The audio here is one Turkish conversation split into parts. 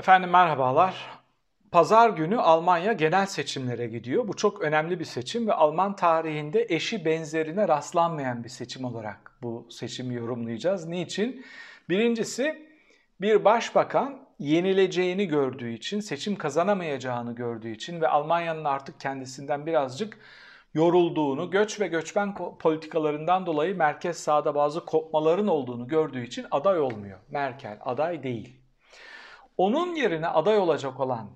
Efendim merhabalar. Pazar günü Almanya genel seçimlere gidiyor. Bu çok önemli bir seçim ve Alman tarihinde eşi benzerine rastlanmayan bir seçim olarak bu seçimi yorumlayacağız. Niçin? Birincisi bir başbakan yenileceğini gördüğü için, seçim kazanamayacağını gördüğü için ve Almanya'nın artık kendisinden birazcık yorulduğunu, göç ve göçmen politikalarından dolayı merkez sağda bazı kopmaların olduğunu gördüğü için aday olmuyor. Merkel aday değil. Onun yerine aday olacak olan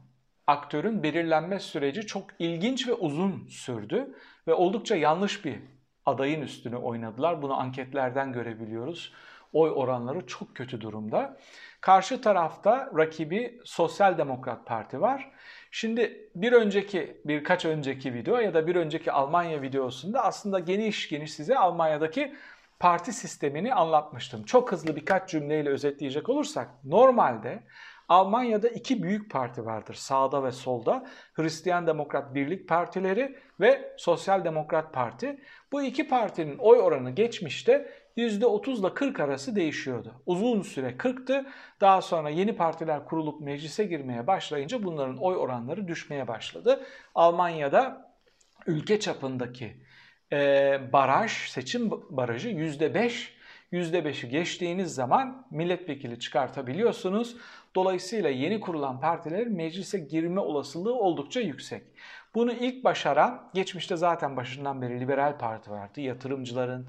aktörün belirlenme süreci çok ilginç ve uzun sürdü ve oldukça yanlış bir adayın üstüne oynadılar. Bunu anketlerden görebiliyoruz. Oy oranları çok kötü durumda. Karşı tarafta rakibi Sosyal Demokrat Parti var. Şimdi bir önceki birkaç önceki video ya da bir önceki Almanya videosunda aslında geniş geniş size Almanya'daki parti sistemini anlatmıştım. Çok hızlı birkaç cümleyle özetleyecek olursak normalde Almanya'da iki büyük parti vardır sağda ve solda. Hristiyan Demokrat Birlik Partileri ve Sosyal Demokrat Parti. Bu iki partinin oy oranı geçmişte %30 ile 40 arası değişiyordu. Uzun süre 40'tı. Daha sonra yeni partiler kurulup meclise girmeye başlayınca bunların oy oranları düşmeye başladı. Almanya'da ülke çapındaki e, baraj, seçim barajı %5 %5'i geçtiğiniz zaman milletvekili çıkartabiliyorsunuz. Dolayısıyla yeni kurulan partilerin meclise girme olasılığı oldukça yüksek. Bunu ilk başaran, geçmişte zaten başından beri liberal parti vardı. Yatırımcıların,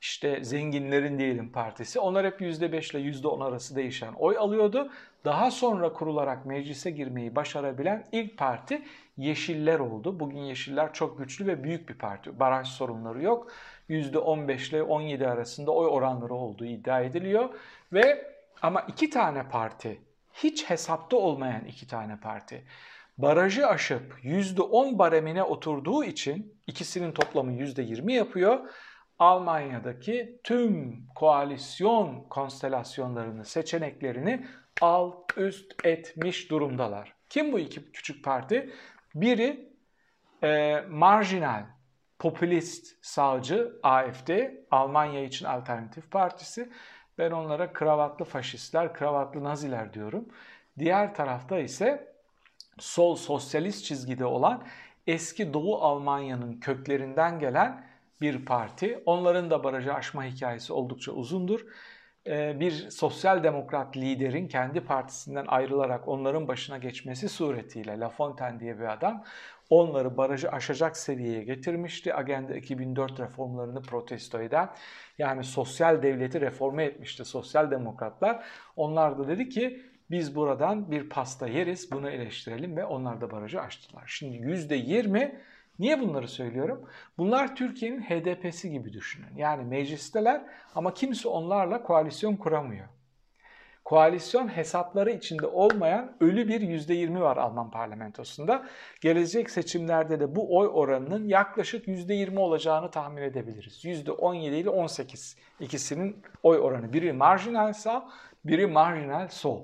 işte zenginlerin diyelim partisi. Onlar hep %5 ile %10 arası değişen oy alıyordu. Daha sonra kurularak meclise girmeyi başarabilen ilk parti Yeşiller oldu. Bugün Yeşiller çok güçlü ve büyük bir parti. Baraj sorunları yok. %15 ile 17 arasında oy oranları olduğu iddia ediliyor. Ve ama iki tane parti, hiç hesapta olmayan iki tane parti barajı aşıp %10 baremine oturduğu için ikisinin toplamı %20 yapıyor. Almanya'daki tüm koalisyon konstelasyonlarını, seçeneklerini alt üst etmiş durumdalar. Kim bu iki küçük parti? Biri e, marjinal, popülist sağcı AFD, Almanya için Alternatif Partisi. Ben onlara kravatlı faşistler, kravatlı naziler diyorum. Diğer tarafta ise sol sosyalist çizgide olan eski Doğu Almanya'nın köklerinden gelen bir parti. Onların da barajı aşma hikayesi oldukça uzundur. Ee, bir sosyal demokrat liderin kendi partisinden ayrılarak onların başına geçmesi suretiyle La Fontaine diye bir adam onları barajı aşacak seviyeye getirmişti. Agenda 2004 reformlarını protesto eden yani sosyal devleti reforme etmişti sosyal demokratlar. Onlar da dedi ki biz buradan bir pasta yeriz bunu eleştirelim ve onlar da barajı aştılar. Şimdi %20 Niye bunları söylüyorum? Bunlar Türkiye'nin HDP'si gibi düşünün. Yani meclisteler ama kimse onlarla koalisyon kuramıyor. Koalisyon hesapları içinde olmayan ölü bir %20 var Alman parlamentosunda. Gelecek seçimlerde de bu oy oranının yaklaşık %20 olacağını tahmin edebiliriz. %17 ile 18 ikisinin oy oranı. Biri marjinal sağ, biri marjinal sol.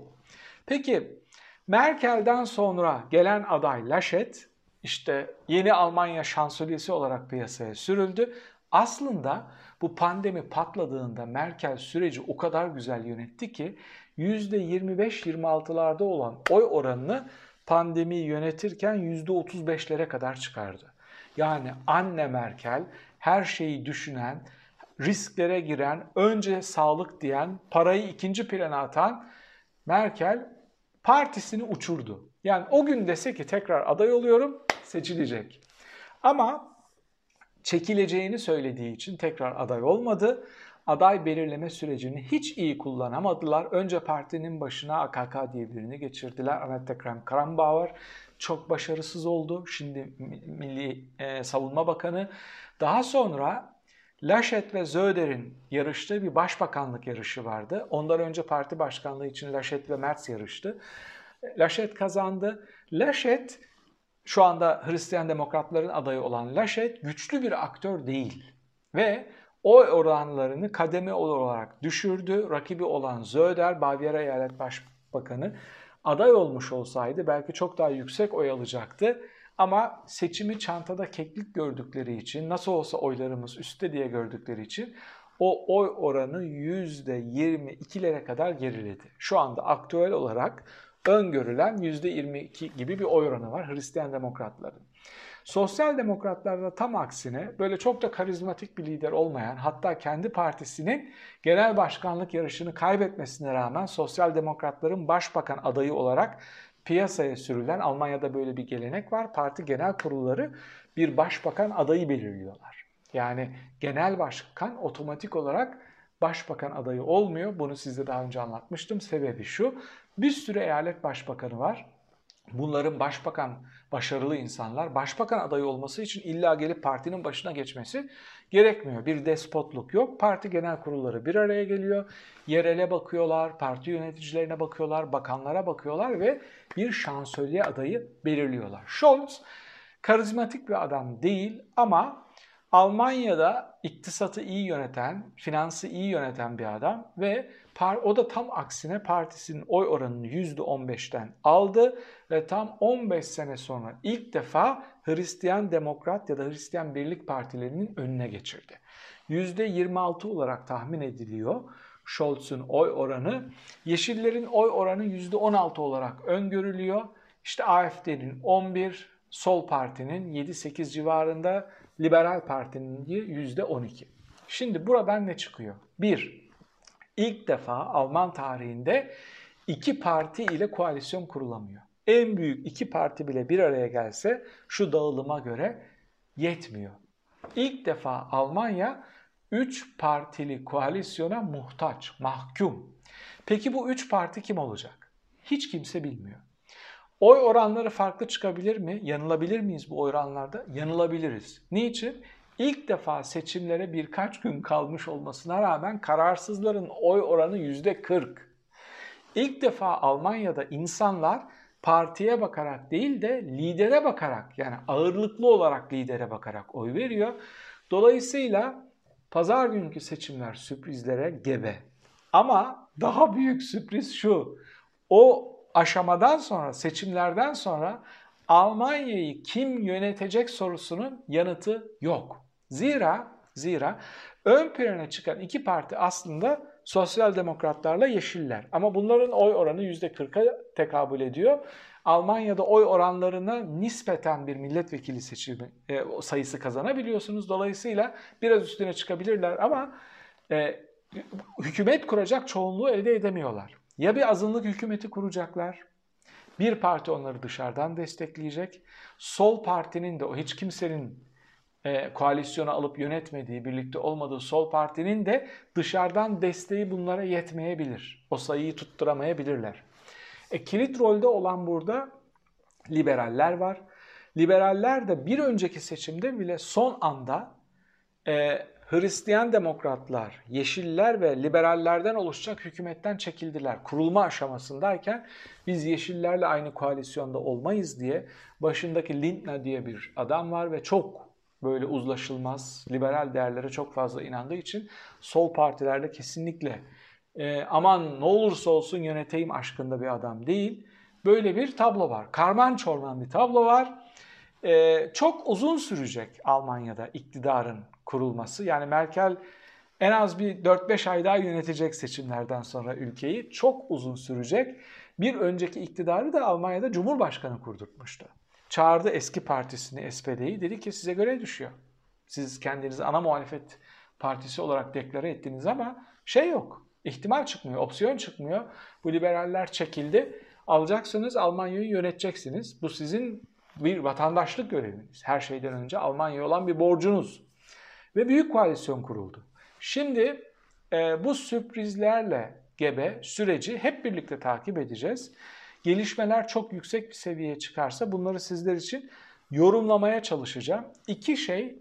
Peki Merkel'den sonra gelen aday Laschet işte yeni Almanya şansölyesi olarak piyasaya sürüldü. Aslında bu pandemi patladığında Merkel süreci o kadar güzel yönetti ki %25-26'larda olan oy oranını pandemiyi yönetirken %35'lere kadar çıkardı. Yani anne Merkel her şeyi düşünen, risklere giren, önce sağlık diyen, parayı ikinci plana atan Merkel partisini uçurdu. Yani o gün dese ki tekrar aday oluyorum seçilecek. Ama çekileceğini söylediği için tekrar aday olmadı. Aday belirleme sürecini hiç iyi kullanamadılar. Önce partinin başına AKK diye birini geçirdiler. Annette Kramp-Karrenbauer çok başarısız oldu. Şimdi Milli e, Savunma Bakanı. Daha sonra Laschet ve Söder'in yarıştığı bir başbakanlık yarışı vardı. Ondan önce parti başkanlığı için Laschet ve Merz yarıştı. Laschet kazandı. Laschet şu anda Hristiyan Demokratların adayı olan Laschet güçlü bir aktör değil. Ve oy oranlarını kademe olarak düşürdü. Rakibi olan Söder, Bavyera Eyalet Başbakanı aday olmuş olsaydı belki çok daha yüksek oy alacaktı. Ama seçimi çantada keklik gördükleri için, nasıl olsa oylarımız üstte diye gördükleri için o oy oranı %22'lere kadar geriledi. Şu anda aktüel olarak öngörülen %22 gibi bir oy oranı var Hristiyan demokratların. Sosyal demokratlarda tam aksine böyle çok da karizmatik bir lider olmayan hatta kendi partisinin genel başkanlık yarışını kaybetmesine rağmen sosyal demokratların başbakan adayı olarak piyasaya sürülen Almanya'da böyle bir gelenek var. Parti genel kurulları bir başbakan adayı belirliyorlar. Yani genel başkan otomatik olarak başbakan adayı olmuyor. Bunu size daha önce anlatmıştım. Sebebi şu. Bir sürü eyalet başbakanı var. Bunların başbakan başarılı insanlar. Başbakan adayı olması için illa gelip partinin başına geçmesi gerekmiyor. Bir despotluk yok. Parti genel kurulları bir araya geliyor. Yerele bakıyorlar, parti yöneticilerine bakıyorlar, bakanlara bakıyorlar ve bir şansölye adayı belirliyorlar. Scholz karizmatik bir adam değil ama Almanya'da iktisatı iyi yöneten, finansı iyi yöneten bir adam ve o da tam aksine partisinin oy oranını %15'ten aldı ve tam 15 sene sonra ilk defa Hristiyan Demokrat ya da Hristiyan Birlik Partilerinin önüne geçirdi. %26 olarak tahmin ediliyor Scholz'un oy oranı. Yeşillerin oy oranı %16 olarak öngörülüyor. İşte AFD'nin 11, Sol Parti'nin 7-8 civarında, Liberal Parti'nin %12. Şimdi buradan ne çıkıyor? 1. İlk defa Alman tarihinde iki parti ile koalisyon kurulamıyor. En büyük iki parti bile bir araya gelse şu dağılıma göre yetmiyor. İlk defa Almanya 3 partili koalisyona muhtaç, mahkum. Peki bu 3 parti kim olacak? Hiç kimse bilmiyor. Oy oranları farklı çıkabilir mi? Yanılabilir miyiz bu oranlarda? Yanılabiliriz. Niçin? İlk defa seçimlere birkaç gün kalmış olmasına rağmen kararsızların oy oranı %40. İlk defa Almanya'da insanlar partiye bakarak değil de lidere bakarak yani ağırlıklı olarak lidere bakarak oy veriyor. Dolayısıyla pazar günkü seçimler sürprizlere gebe. Ama daha büyük sürpriz şu. O aşamadan sonra, seçimlerden sonra Almanya'yı kim yönetecek sorusunun yanıtı yok. Zira zira ön plana çıkan iki parti aslında sosyal demokratlarla yeşiller. Ama bunların oy oranı %40'a tekabül ediyor. Almanya'da oy oranlarına nispeten bir milletvekili seçimi e, sayısı kazanabiliyorsunuz. Dolayısıyla biraz üstüne çıkabilirler ama e, hükümet kuracak çoğunluğu elde edemiyorlar. Ya bir azınlık hükümeti kuracaklar, bir parti onları dışarıdan destekleyecek, sol partinin de o hiç kimsenin e, koalisyona alıp yönetmediği, birlikte olmadığı sol partinin de dışarıdan desteği bunlara yetmeyebilir. O sayıyı tutturamayabilirler. E, kilit rolde olan burada liberaller var. Liberaller de bir önceki seçimde bile son anda e, Hristiyan demokratlar, yeşiller ve liberallerden oluşacak hükümetten çekildiler. Kurulma aşamasındayken biz yeşillerle aynı koalisyonda olmayız diye başındaki Lindner diye bir adam var ve çok böyle uzlaşılmaz, liberal değerlere çok fazla inandığı için sol partilerde kesinlikle e, aman ne olursa olsun yöneteyim aşkında bir adam değil. Böyle bir tablo var. Karman çorman bir tablo var. E, çok uzun sürecek Almanya'da iktidarın kurulması. Yani Merkel en az bir 4-5 ay daha yönetecek seçimlerden sonra ülkeyi. Çok uzun sürecek. Bir önceki iktidarı da Almanya'da Cumhurbaşkanı kurdurtmuştu. Çağırdı eski partisini SPD'yi dedi ki size görev düşüyor. Siz kendinizi ana muhalefet partisi olarak deklare ettiniz ama şey yok. İhtimal çıkmıyor, opsiyon çıkmıyor. Bu liberaller çekildi. Alacaksınız, Almanya'yı yöneteceksiniz. Bu sizin bir vatandaşlık göreviniz. Her şeyden önce Almanya'ya olan bir borcunuz. Ve büyük koalisyon kuruldu. Şimdi e, bu sürprizlerle gebe süreci hep birlikte takip edeceğiz. Gelişmeler çok yüksek bir seviyeye çıkarsa bunları sizler için yorumlamaya çalışacağım. İki şey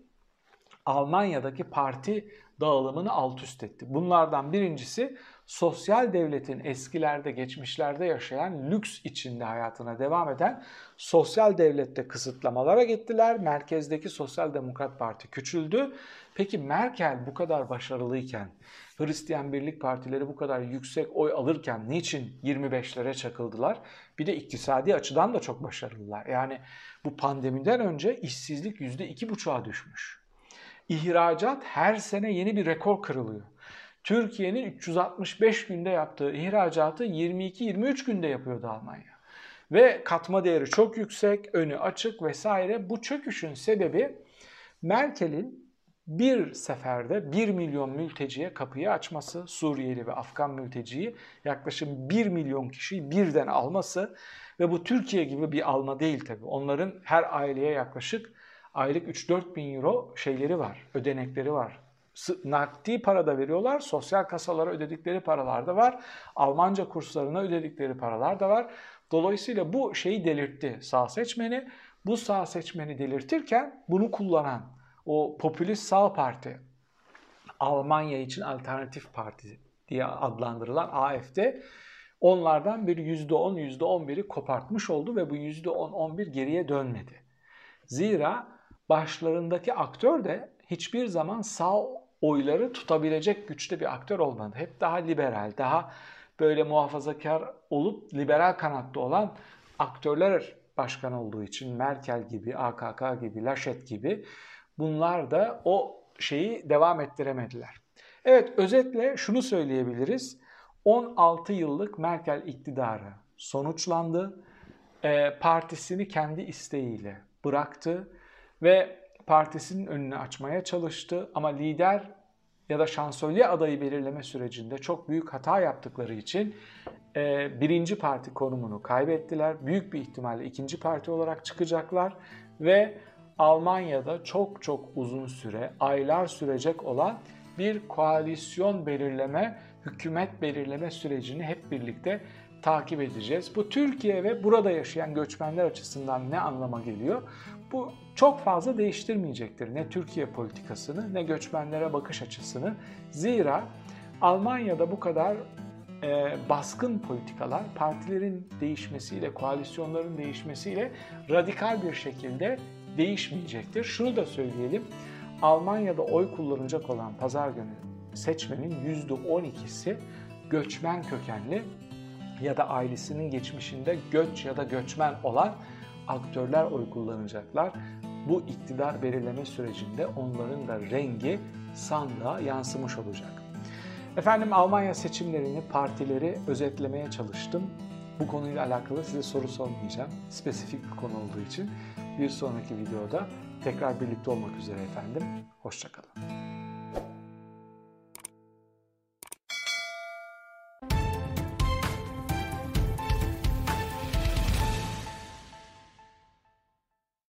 Almanya'daki parti dağılımını alt üst etti. Bunlardan birincisi sosyal devletin eskilerde, geçmişlerde yaşayan lüks içinde hayatına devam eden sosyal devlette kısıtlamalara gittiler. Merkezdeki Sosyal Demokrat Parti küçüldü. Peki Merkel bu kadar başarılıyken, Hristiyan Birlik Partileri bu kadar yüksek oy alırken niçin 25'lere çakıldılar? Bir de iktisadi açıdan da çok başarılılar. Yani bu pandemiden önce işsizlik %2,5'a düşmüş. İhracat her sene yeni bir rekor kırılıyor. Türkiye'nin 365 günde yaptığı ihracatı 22-23 günde yapıyordu Almanya. Ve katma değeri çok yüksek, önü açık vesaire. Bu çöküşün sebebi Merkel'in bir seferde 1 milyon mülteciye kapıyı açması, Suriyeli ve Afgan mülteciyi yaklaşık 1 milyon kişiyi birden alması ve bu Türkiye gibi bir alma değil tabii. Onların her aileye yaklaşık aylık 3-4 bin euro şeyleri var, ödenekleri var. Nakdi para da veriyorlar, sosyal kasalara ödedikleri paralar da var, Almanca kurslarına ödedikleri paralar da var. Dolayısıyla bu şeyi delirtti sağ seçmeni. Bu sağ seçmeni delirtirken bunu kullanan o popülist sağ parti, Almanya için alternatif parti diye adlandırılan AFD onlardan bir %10, %11'i kopartmış oldu ve bu %10-11 geriye dönmedi. Zira başlarındaki aktör de hiçbir zaman sağ oyları tutabilecek güçte bir aktör olmadı. Hep daha liberal, daha böyle muhafazakar olup liberal kanatta olan aktörler başkan olduğu için Merkel gibi, AKK gibi, Laschet gibi bunlar da o şeyi devam ettiremediler. Evet özetle şunu söyleyebiliriz. 16 yıllık Merkel iktidarı sonuçlandı. E, partisini kendi isteğiyle bıraktı ve partisinin önünü açmaya çalıştı ama lider ya da şansölye adayı belirleme sürecinde çok büyük hata yaptıkları için e, birinci parti konumunu kaybettiler. Büyük bir ihtimalle ikinci parti olarak çıkacaklar ve Almanya'da çok çok uzun süre, aylar sürecek olan bir koalisyon belirleme, hükümet belirleme sürecini hep birlikte takip edeceğiz. Bu Türkiye ve burada yaşayan göçmenler açısından ne anlama geliyor? Bu çok fazla değiştirmeyecektir ne Türkiye politikasını ne göçmenlere bakış açısını. Zira Almanya'da bu kadar e, baskın politikalar partilerin değişmesiyle, koalisyonların değişmesiyle radikal bir şekilde değişmeyecektir. Şunu da söyleyelim. Almanya'da oy kullanacak olan pazar günü seçmenin %12'si göçmen kökenli ya da ailesinin geçmişinde göç ya da göçmen olan aktörler oy kullanacaklar. Bu iktidar belirleme sürecinde onların da rengi sandığa yansımış olacak. Efendim Almanya seçimlerini, partileri özetlemeye çalıştım. Bu konuyla alakalı size soru sormayacağım. Spesifik bir konu olduğu için bir sonraki videoda tekrar birlikte olmak üzere efendim. Hoşçakalın.